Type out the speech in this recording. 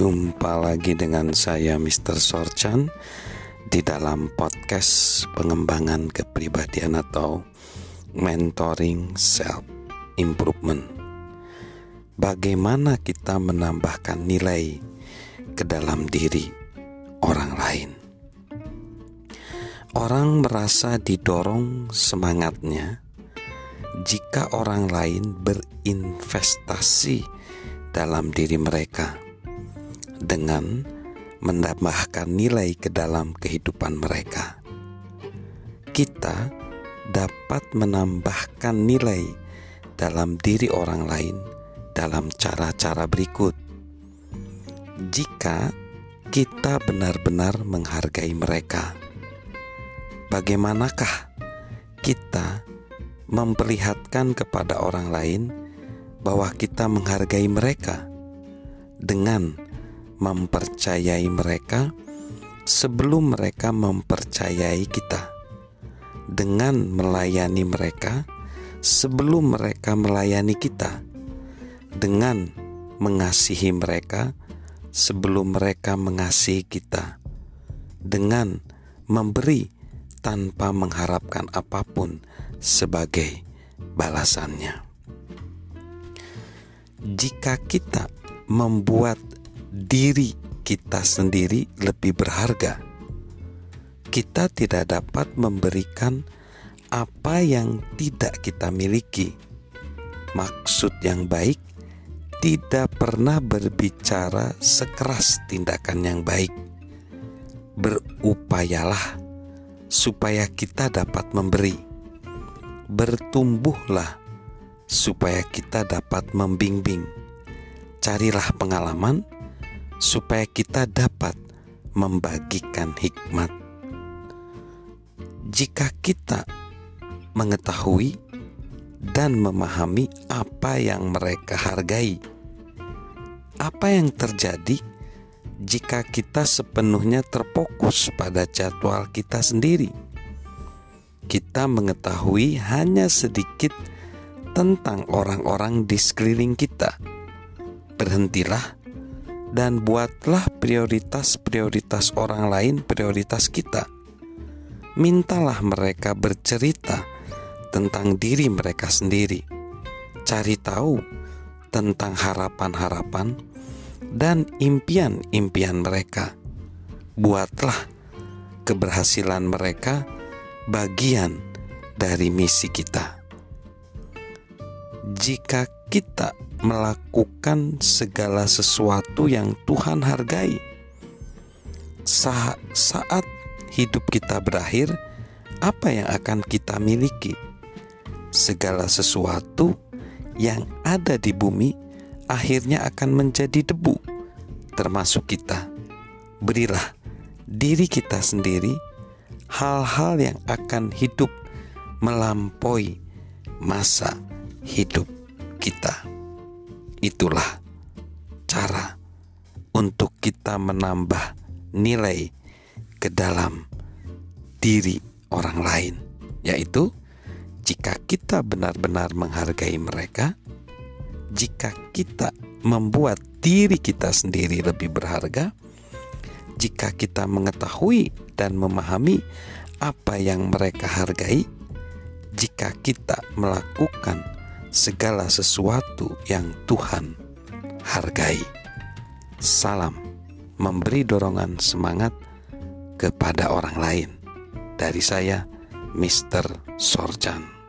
Jumpa lagi dengan saya Mr. Sorchan di dalam podcast pengembangan kepribadian atau mentoring self improvement. Bagaimana kita menambahkan nilai ke dalam diri orang lain? Orang merasa didorong semangatnya jika orang lain berinvestasi dalam diri mereka dengan menambahkan nilai ke dalam kehidupan mereka. Kita dapat menambahkan nilai dalam diri orang lain dalam cara-cara berikut. Jika kita benar-benar menghargai mereka, bagaimanakah kita memperlihatkan kepada orang lain bahwa kita menghargai mereka dengan mempercayai mereka sebelum mereka mempercayai kita, dengan melayani mereka sebelum mereka melayani kita, dengan mengasihi mereka sebelum mereka mengasihi kita, dengan memberi tanpa mengharapkan apa pun sebagai balasannya. Jika kita membuat diri kita sendiri lebih berharga. Kita tidak dapat memberikan apa yang tidak kita miliki. Maksud yang baik tidak pernah berbicara sekeras tindakan yang baik. Berupayalah supaya kita dapat memberi. Bertumbuhlah supaya kita dapat membimbing. Carilah pengalaman supaya kita dapat membagikan hikmat. Jika kita mengetahui dan memahami apa yang mereka hargai, apa yang terjadi jika kita sepenuhnya terfokus pada jadwal kita sendiri? Kita mengetahui hanya sedikit tentang orang-orang di sekeliling kita. Berhentilah dan buatlah prioritas-prioritas orang lain prioritas kita. Mintalah mereka bercerita tentang diri mereka sendiri. Cari tahu tentang harapan-harapan dan impian-impian mereka. Buatlah keberhasilan mereka bagian dari misi kita. Jika kita melakukan segala sesuatu yang Tuhan hargai. Sa saat hidup kita berakhir, apa yang akan kita miliki? Segala sesuatu yang ada di bumi akhirnya akan menjadi debu, termasuk kita. Berilah diri kita sendiri hal-hal yang akan hidup melampaui masa hidup kita. Itulah cara untuk kita menambah nilai ke dalam diri orang lain, yaitu jika kita benar-benar menghargai mereka, jika kita membuat diri kita sendiri lebih berharga, jika kita mengetahui dan memahami apa yang mereka hargai, jika kita melakukan segala sesuatu yang Tuhan hargai. Salam memberi dorongan semangat kepada orang lain. Dari saya, Mr. Sorjan.